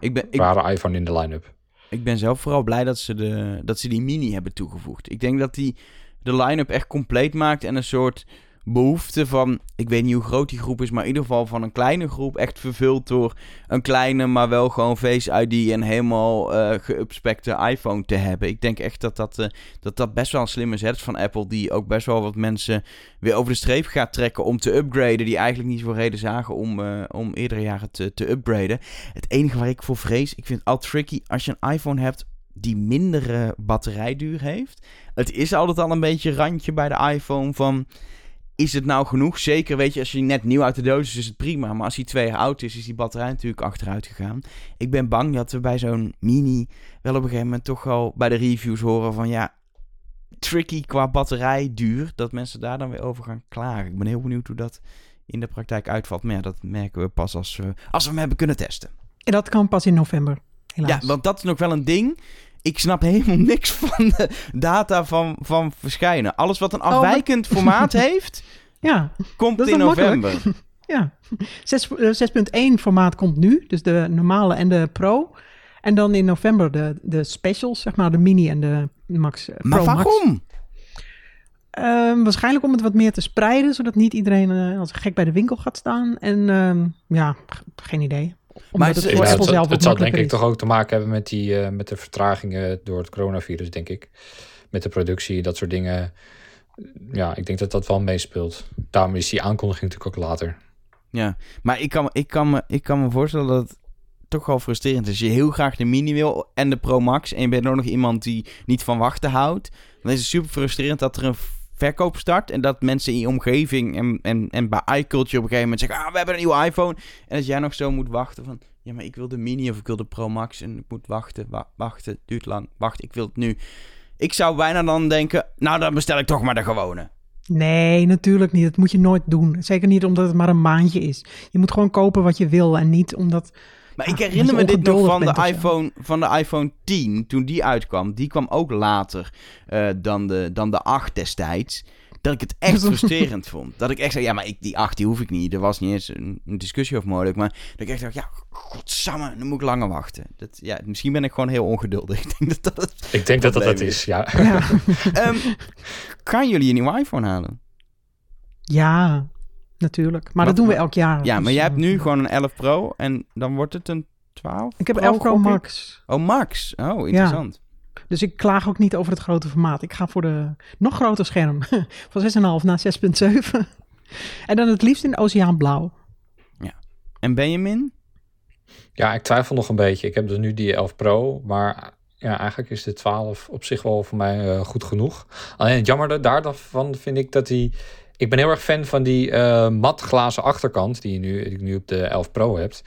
ik ben, ik, rare iPhone in de line-up. Ik ben zelf vooral blij dat ze, de, dat ze die mini hebben toegevoegd. Ik denk dat die de line-up echt compleet maakt en een soort behoefte van, ik weet niet hoe groot die groep is, maar in ieder geval van een kleine groep, echt vervuld door een kleine, maar wel gewoon Face ID en helemaal uh, geupspekte iPhone te hebben. Ik denk echt dat dat, uh, dat dat best wel een slimme zet van Apple, die ook best wel wat mensen weer over de streep gaat trekken om te upgraden, die eigenlijk niet zoveel reden zagen om, uh, om eerdere jaren te, te upgraden. Het enige waar ik voor vrees, ik vind het al tricky, als je een iPhone hebt die mindere batterijduur heeft. Het is altijd al een beetje randje bij de iPhone van is het nou genoeg? Zeker, weet je, als je net nieuw uit de doos is, is het prima. Maar als hij twee jaar oud is, is die batterij natuurlijk achteruit gegaan. Ik ben bang dat we bij zo'n mini wel op een gegeven moment toch al bij de reviews horen van ja, tricky qua batterijduur. Dat mensen daar dan weer over gaan klagen. Ik ben heel benieuwd hoe dat in de praktijk uitvalt. Maar ja, dat merken we pas als we, als we hem hebben kunnen testen. En dat kan pas in november, helaas. Ja, want dat is nog wel een ding ik snap helemaal niks van de data van, van verschijnen. Alles wat een afwijkend oh, formaat heeft, ja, komt in november. Ja, 6.1 eh, formaat komt nu, dus de normale en de Pro. En dan in november de, de specials, zeg maar, de mini en de Max. Uh, maar waarom? Uh, waarschijnlijk om het wat meer te spreiden, zodat niet iedereen uh, als gek bij de winkel gaat staan. En uh, ja, geen idee maar het, het, het, zelf het zal denk ik toch ook te maken hebben met, die, uh, met de vertragingen door het coronavirus, denk ik. Met de productie, dat soort dingen. Ja, ik denk dat dat wel meespeelt. Daarom is die aankondiging natuurlijk ook later. Ja, maar ik kan, ik kan, me, ik kan me voorstellen dat het toch wel frustrerend is. Als je heel graag de Mini wil en de Pro Max... en je bent ook nog iemand die niet van wachten houdt... dan is het super frustrerend dat er een verkoop start. En dat mensen in je omgeving en, en, en bij iCulture op een gegeven moment zeggen... Ah, we hebben een nieuwe iPhone. En dat jij nog zo moet wachten van... Ja, maar ik wil de Mini of ik wil de Pro Max en ik moet wachten, wachten, duurt lang. Wacht, ik wil het nu. Ik zou bijna dan denken, nou dan bestel ik toch maar de gewone. Nee, natuurlijk niet. Dat moet je nooit doen. Zeker niet omdat het maar een maandje is. Je moet gewoon kopen wat je wil en niet omdat maar ik herinner me dit nog van de, iPhone, van de iPhone 10, toen die uitkwam. Die kwam ook later uh, dan, de, dan de 8 destijds. Dat ik het echt frustrerend vond. Dat ik echt zei, ja, maar ik, die 8 die hoef ik niet. Er was niet eens een, een discussie over mogelijk. Maar dat ik echt dacht, ja, godsamme, dan moet ik langer wachten. Dat, ja, misschien ben ik gewoon heel ongeduldig. Ik denk dat dat het Ik denk dat dat het is, ja. ja. um, gaan jullie een nieuwe iPhone halen? Ja, natuurlijk. Maar dat doen we elk jaar. Ja, maar jij hebt nu gewoon een 11 Pro en dan wordt het een 12? Ik heb 11 Pro Max. Oh, Max. Oh, interessant. Ja. Dus ik klaag ook niet over het grote formaat. Ik ga voor de nog groter scherm. Van 6,5 naar 6,7. en dan het liefst in oceaanblauw. Ja. En Benjamin? Ja, ik twijfel nog een beetje. Ik heb dus nu die 11 Pro, maar ja, eigenlijk is de 12 op zich wel voor mij uh, goed genoeg. Alleen het jammer daarvan vind ik dat hij ik ben heel erg fan van die uh, matglazen achterkant die je nu, die nu op de 11 Pro hebt.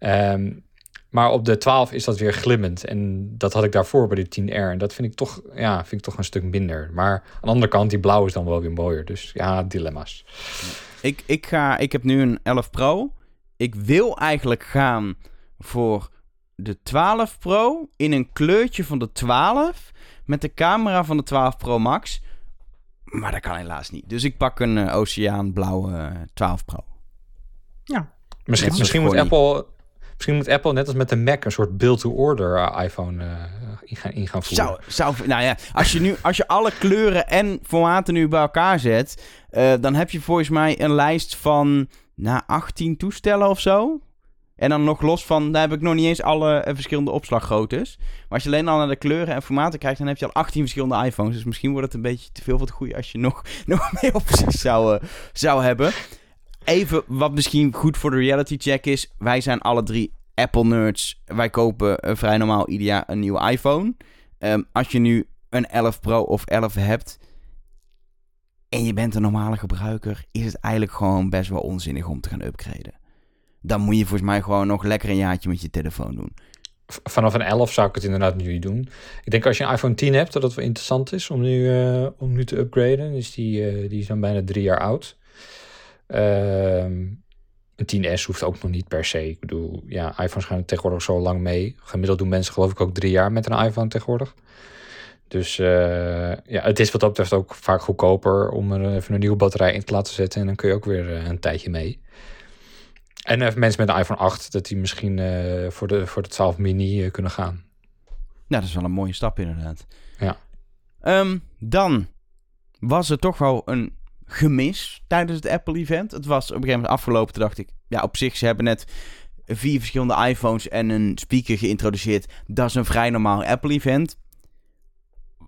Um, maar op de 12 is dat weer glimmend. En dat had ik daarvoor bij de 10R. En dat vind ik toch, ja, vind ik toch een stuk minder. Maar aan de andere kant, die blauw is dan wel weer mooier. Dus ja, dilemma's. Ik, ik, ga, ik heb nu een 11 Pro. Ik wil eigenlijk gaan voor de 12 Pro in een kleurtje van de 12 met de camera van de 12 Pro Max. Maar dat kan helaas niet. Dus ik pak een uh, oceaanblauwe 12 Pro. Ja. Misschien, misschien moet Apple... Misschien moet Apple net als met de Mac een soort build-to-order eh, iPhone uh, in, gaan, in gaan voeren. Zou, zou, nou ja, als je nu als je alle kleuren en formaten nu bij elkaar zet, uh, dan heb je volgens mij een lijst van na 18 toestellen of zo. En dan nog los van, daar heb ik nog niet eens alle uh, verschillende opslaggroottes. Maar als je alleen al naar de kleuren en formaten kijkt, dan heb je al 18 verschillende iPhones. Dus misschien wordt het een beetje te veel van het goede als je nog, nog meer opties zou, uh, zou hebben. Even wat misschien goed voor de reality check is. Wij zijn alle drie Apple nerds. Wij kopen uh, vrij normaal ieder jaar een nieuwe iPhone. Um, als je nu een 11 Pro of 11 hebt en je bent een normale gebruiker, is het eigenlijk gewoon best wel onzinnig om te gaan upgraden dan moet je volgens mij gewoon nog lekker een jaartje met je telefoon doen. Vanaf een 11 zou ik het inderdaad nu doen. Ik denk als je een iPhone 10 hebt, dat het wel interessant is om nu, uh, om nu te upgraden. Dus die, uh, die is dan bijna drie jaar oud. Ehm, een 10S hoeft ook nog niet per se. Ik bedoel, ja, iPhones gaan tegenwoordig zo lang mee. Gemiddeld doen mensen geloof ik ook drie jaar met een iPhone tegenwoordig. Dus uh, ja, het is wat dat betreft ook vaak goedkoper om er even een nieuwe batterij in te laten zetten. En dan kun je ook weer een tijdje mee. En uh, mensen met een iPhone 8, dat die misschien uh, voor, de, voor de 12 mini uh, kunnen gaan. Nou, dat is wel een mooie stap inderdaad. Ja. Um, dan was er toch wel een gemist tijdens het Apple-event. Het was op een gegeven moment afgelopen. Toen dacht ik, ja, op zich, ze hebben net vier verschillende iPhones en een speaker geïntroduceerd. Dat is een vrij normaal Apple-event.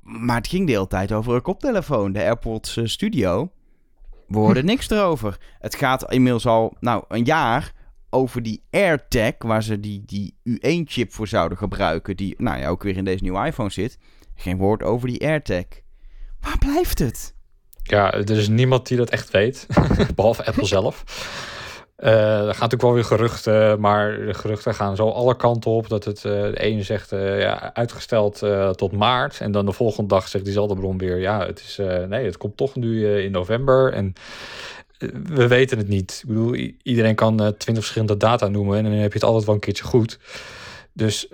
Maar het ging de hele tijd over een koptelefoon, de AirPods eh, Studio. We hoorden niks erover. Het gaat inmiddels al, nou, een jaar over die AirTag, waar ze die, die U1-chip voor zouden gebruiken, die nou ja, ook weer in deze nieuwe iPhone zit. Geen woord over die AirTag. Waar blijft het? Ja, er is niemand die dat echt weet, behalve Apple zelf. Uh, er gaat natuurlijk wel weer geruchten, maar de geruchten gaan zo alle kanten op. Dat het uh, de ene zegt uh, ja, uitgesteld tot maart. En dan de volgende dag zegt diezelfde bron weer: ja, het is nee, het komt toch nu in november. En we weten het niet. Ik bedoel, iedereen kan twintig verschillende data noemen en dan heb je het altijd wel een keertje goed. Dus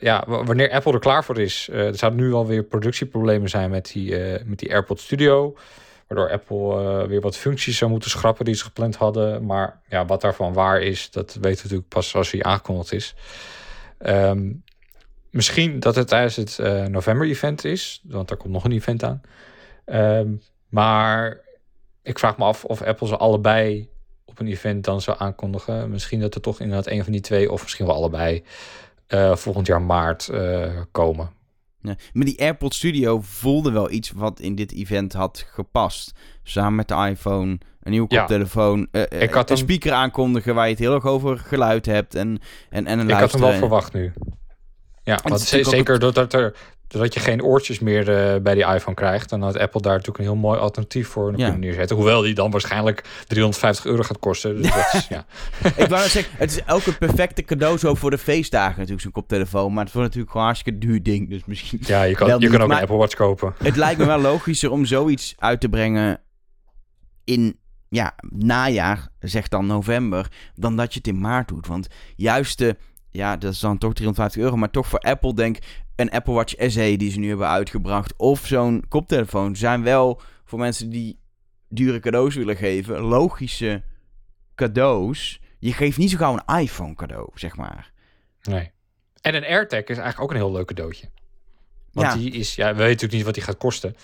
ja, wanneer Apple er klaar voor is, er zouden nu alweer productieproblemen zijn met die, met die AirPod Studio. Waardoor Apple uh, weer wat functies zou moeten schrappen die ze gepland hadden. Maar ja, wat daarvan waar is, dat weten we natuurlijk pas als hij aangekondigd is. Um, misschien dat het tijdens het uh, november-event is, want daar komt nog een event aan. Um, maar ik vraag me af of Apple ze allebei op een event dan zou aankondigen. Misschien dat er toch inderdaad een van die twee, of misschien wel allebei, uh, volgend jaar maart komen. Ja. Maar die AirPod Studio voelde wel iets wat in dit event had gepast. Samen met de iPhone, een nieuwe koptelefoon, ja. uh, ik had een speaker aankondigen waar je het heel erg over geluid hebt en, en, en een Ik had hem wel verwacht nu. Ja, want zeker doordat er zodat je geen oortjes meer uh, bij die iPhone krijgt. Dan had Apple daar natuurlijk een heel mooi alternatief voor ja. kunnen neerzetten. Hoewel die dan waarschijnlijk 350 euro gaat kosten. Dus dat is, ja. Ik wou zeggen, het is een perfecte cadeau zo voor de feestdagen natuurlijk, zo'n koptelefoon. Maar het wordt natuurlijk gewoon hartstikke duur ding. Dus misschien Ja, je kan, je kan ook een Apple Watch kopen. Het lijkt me wel logischer om zoiets uit te brengen in ja, najaar, zeg dan november, dan dat je het in maart doet. Want juist de ja, dat is dan toch 350 euro. Maar toch voor Apple denk een Apple Watch SE die ze nu hebben uitgebracht. Of zo'n koptelefoon zijn wel voor mensen die dure cadeaus willen geven. Logische cadeaus. Je geeft niet zo gauw een iPhone cadeau, zeg maar. Nee. En een AirTag is eigenlijk ook een heel leuk cadeautje. Want ja. die is, ja, we weten natuurlijk niet wat die gaat kosten.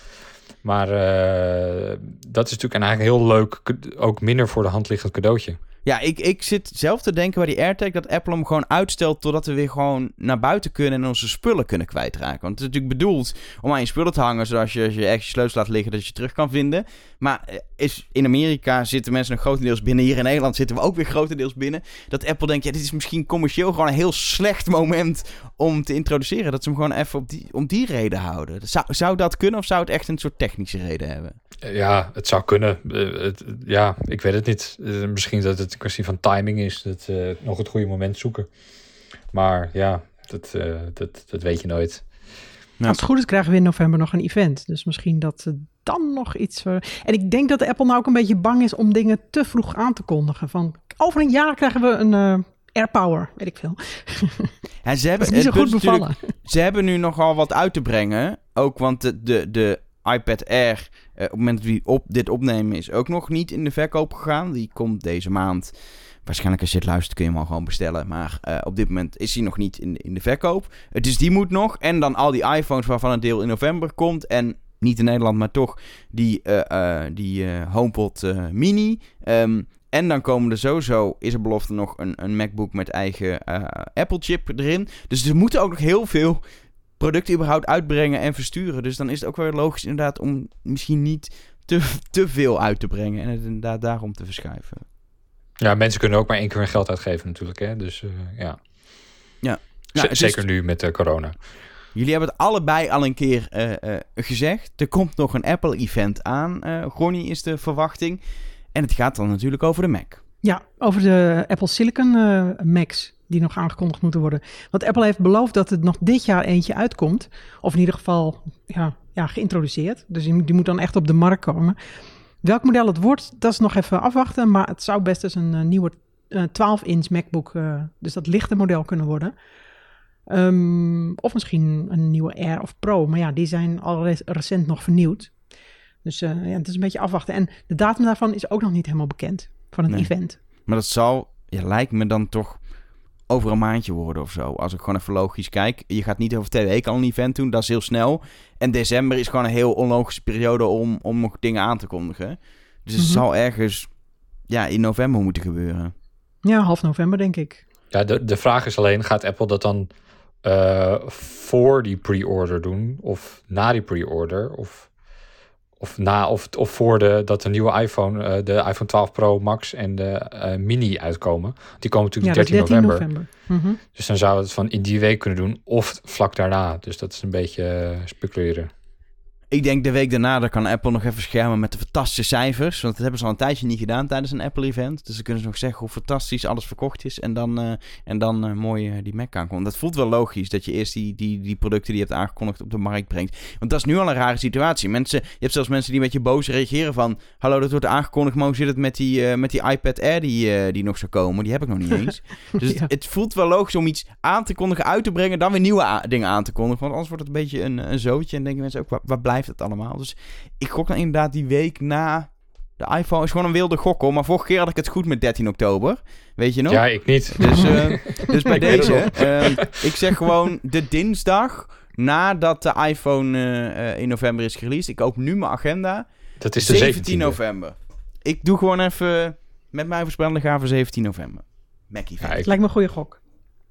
Maar uh, dat is natuurlijk een eigenlijk heel leuk, ook minder voor de hand liggend cadeautje. Ja, ik, ik zit zelf te denken bij die AirTag dat Apple hem gewoon uitstelt totdat we weer gewoon naar buiten kunnen en onze spullen kunnen kwijtraken. Want het is natuurlijk bedoeld om aan je spullen te hangen, zodat je, als je echt je sleutel laat liggen, dat je terug kan vinden. Maar eh, is, in Amerika zitten mensen nog grotendeels binnen. Hier in Nederland zitten we ook weer grotendeels binnen. Dat Apple denkt, ja, dit is misschien commercieel gewoon een heel slecht moment om te introduceren. Dat ze hem gewoon even op die, om die reden houden. Zou, zou dat kunnen of zou het echt een soort technische reden hebben? Ja, het zou kunnen. Uh, het, ja, ik weet het niet. Uh, misschien dat het een kwestie van timing is. Dat uh, nog het goede moment zoeken. Maar ja, dat, dat, dat weet je nooit. Nou, Als het goed is krijgen we in november nog een event. Dus misschien dat ze dan nog iets... En ik denk dat Apple nou ook een beetje bang is om dingen te vroeg aan te kondigen. Van over een jaar krijgen we een AirPower, weet ik veel. Ja, ze hebben, niet zo goed bevallen. Ze hebben nu nogal wat uit te brengen. Ook want de, de, de iPad Air, eh, op het moment dat we op, dit opnemen, is ook nog niet in de verkoop gegaan. Die komt deze maand. Waarschijnlijk als je het luistert kun je hem al gewoon bestellen. Maar uh, op dit moment is hij nog niet in, in de verkoop. Dus die moet nog. En dan al die iPhones waarvan een deel in november komt. En niet in Nederland, maar toch die, die HomePod Mini. Um, en dan komen er sowieso, is er belofte nog een, een MacBook met eigen Apple chip erin. Dus er moeten ook nog heel veel producten überhaupt uitbrengen en versturen. Dus dan is het ook wel logisch inderdaad om misschien niet te, te veel uit te brengen en het inderdaad daarom te verschuiven. Ja, mensen kunnen ook maar één keer hun geld uitgeven natuurlijk. Hè? Dus uh, ja. Ja. Nou, Zeker nu met uh, corona. Jullie hebben het allebei al een keer uh, gezegd. Er komt nog een Apple-event aan. Uh, Gonnie is de verwachting. En het gaat dan natuurlijk over de Mac. Ja, over de Apple Silicon Macs die nog aangekondigd moeten worden. Want Apple heeft beloofd dat het nog dit jaar eentje uitkomt. Of in ieder geval ja, ja, geïntroduceerd. Dus die, moet dan echt op de markt komen. Welk model het wordt, dat is nog even afwachten. Maar het zou best eens een uh, nieuwe uh, 12-inch MacBook, uh, dus dat lichte model kunnen worden. Um, of misschien een nieuwe Air of Pro. Maar ja, die zijn al recent nog vernieuwd. Dus ja, het is een beetje afwachten. En de datum daarvan is ook nog niet helemaal bekend van het nee. event. Maar dat zal, ja, lijkt me dan toch over een maandje worden of zo. Als ik gewoon even logisch kijk. Je gaat niet over twee weken al een event doen. Dat is heel snel. En december is gewoon een heel onlogische periode om, om nog dingen aan te kondigen. Dus het Mhm. zal ergens ja, in november moeten gebeuren. Ja, half november denk ik. Ja, de, de vraag is alleen, gaat Apple dat dan eh, voor die pre-order doen? Of na die pre-order? Of, of, na, of, of voor de, dat de nieuwe iPhone, eh, de iPhone 12 Pro Max en de eh, Mini uitkomen? Die komen Ja, natuurlijk is 13 13 november. november. Mhm. Dus dan zou het van in die week kunnen doen of vlak daarna. Dus dat is een beetje eh, speculeren. Ik denk de week daarna, dan kan Apple nog even schermen met de fantastische cijfers. Want dat hebben ze al een tijdje niet gedaan tijdens een Apple-event. Dus dan kunnen ze nog zeggen hoe fantastisch alles verkocht is. En dan, eh, en dan eh, mooi eh, die Mac aankomt. Dat voelt wel logisch dat je eerst die, die, die producten die je hebt aangekondigd op de markt brengt. Want dat is nu al een rare situatie. Mensen, je hebt zelfs mensen die een beetje boos reageren van... Hallo, dat wordt aangekondigd, maar hoe zit het met die, met die iPad Air die, die nog zou komen? Die heb ik nog niet eens. Dus het, Ja. het voelt wel logisch om iets aan te kondigen, uit te brengen... dan weer nieuwe dingen aan te kondigen. Want anders wordt het een beetje een, een zootje. En denken mensen ook, waar, waar blijft het allemaal? Dus ik gok dan inderdaad die week na de iPhone. Is gewoon een wilde gok hoor. Maar vorige keer had ik het goed met 13 oktober. Weet je nog? Ja, ik niet. Dus, eh, dus bij Ik deze, nog. eh, ik zeg gewoon de dinsdag nadat de iPhone eh, eh, in november is gereleased. Ik open nu mijn agenda. Dat is de 17 17e. november. Ik doe gewoon even met mijn voorspellende gave 17 november. Mackie. Ja, ik, Lijkt me een goede gok.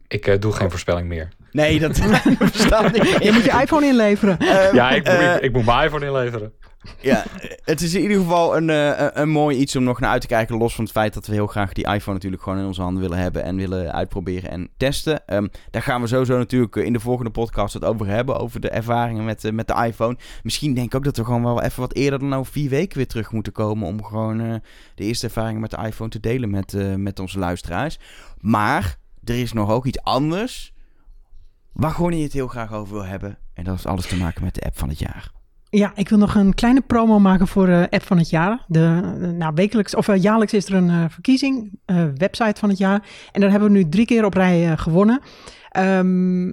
Ik eh, doe geen voorspelling meer. Nee, dat bestaat niet. Je moet je iPhone inleveren. Ehm, Ja, ik, eh, ik, ik moet mijn iPhone inleveren. Ja, het is in ieder geval een, eh, een, een mooi iets om nog naar uit te kijken. Los van het feit dat we heel graag die iPhone natuurlijk gewoon in onze handen willen hebben. En willen uitproberen en testen. Ehm, daar gaan we sowieso natuurlijk in de volgende podcast het over hebben. Over de ervaringen met, met de iPhone. Misschien denk ik ook dat we gewoon wel even wat eerder dan over vier weken weer terug moeten komen. Om gewoon eh, de eerste ervaringen met de iPhone te delen met, eh, met onze luisteraars. Maar er is nog ook iets anders. Waar gewoon je het heel graag over wil hebben. En dat is alles te maken met de app van het jaar. Ja, ik wil nog een kleine promo maken voor eh app van het jaar. De, eh, nou, wekelijks, of eh, jaarlijks is er een verkiezing, website van het jaar. En daar hebben we nu drie keer op rij gewonnen. Ehm,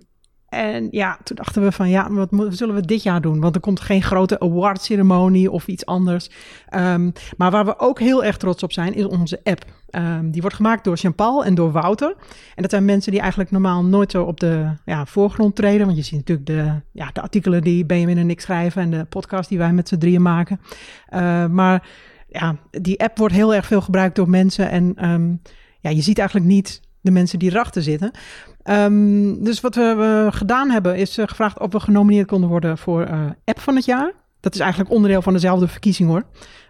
en ja, toen dachten we van ja, wat zullen we dit jaar doen? Want er komt geen grote awardceremonie of iets anders. Ehm, maar waar we ook heel erg trots op zijn, is onze app. Ehm, die wordt gemaakt door Jean-Paul en door Wouter. En dat zijn mensen die eigenlijk normaal nooit zo op de ja, voorgrond treden. Want je ziet natuurlijk de, ja, de artikelen die Benjamin en ik schrijven en de podcast die wij met z'n drieën maken. Eh, maar ja, die app wordt heel erg veel gebruikt door mensen. En ehm, ja, je ziet eigenlijk niet de mensen die erachter zitten. Ehm, dus wat we gedaan hebben, is eh, gevraagd of we genomineerd konden worden voor eh, app van het jaar. Dat is eigenlijk onderdeel van dezelfde verkiezing hoor.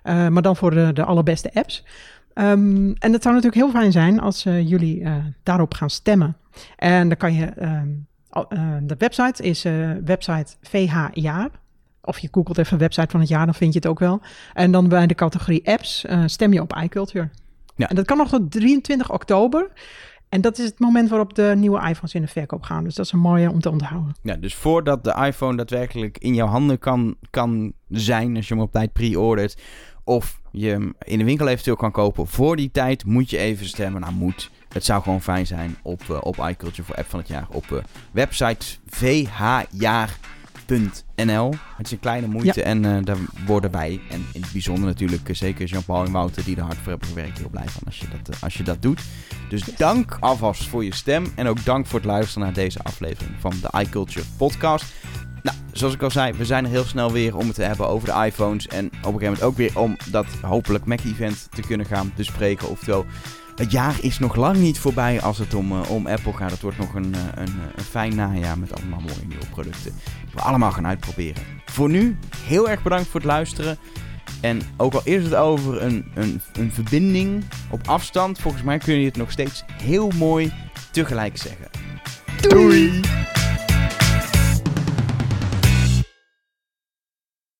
Eh, maar dan voor de, de allerbeste apps. Ehm, en het zou natuurlijk heel fijn zijn als jullie daarop gaan stemmen. En dan kan je, ehm, eh, de website is website VH Jaar. Of je googelt even website van het jaar, dan vind je het ook wel. En dan bij de categorie apps stem je op iCulture. Ja. En dat kan nog tot 23 oktober. En dat is het moment waarop de nieuwe iPhones in de verkoop gaan. Dus dat is een mooie om te onthouden. Ja, dus voordat de iPhone daadwerkelijk in jouw handen kan, kan zijn, als je hem op tijd pre-ordert, of je hem in de winkel eventueel kan kopen, voor die tijd moet je even stemmen. Nou, moet. Het zou gewoon fijn zijn op, eh, op iCulture voor app van het jaar. Op eh, website vhjaar.nl. Het is een kleine moeite en eh, daar worden wij, en in het bijzonder natuurlijk eh, zeker Jean-Paul en Wouter die er hard voor hebben gewerkt, heel blij van als je dat, eh, als je dat doet. Dus dank alvast voor je stem en ook dank voor het luisteren naar deze aflevering van de iCulture podcast. Nou, zoals ik al zei, we zijn er heel snel weer om het te hebben over de iPhones. En op een gegeven moment ook weer om dat hopelijk Mac-event te kunnen gaan bespreken. Oftewel, het jaar is nog lang niet voorbij als het om, eh, om Apple gaat. Het wordt nog een, eh, een, eh, een fijn najaar met allemaal mooie nieuwe producten. We allemaal gaan uitproberen. Voor nu, heel erg bedankt voor het luisteren. En ook al is het over een, een, een verbinding op afstand, volgens mij kun je het nog steeds heel mooi tegelijk zeggen. Doei!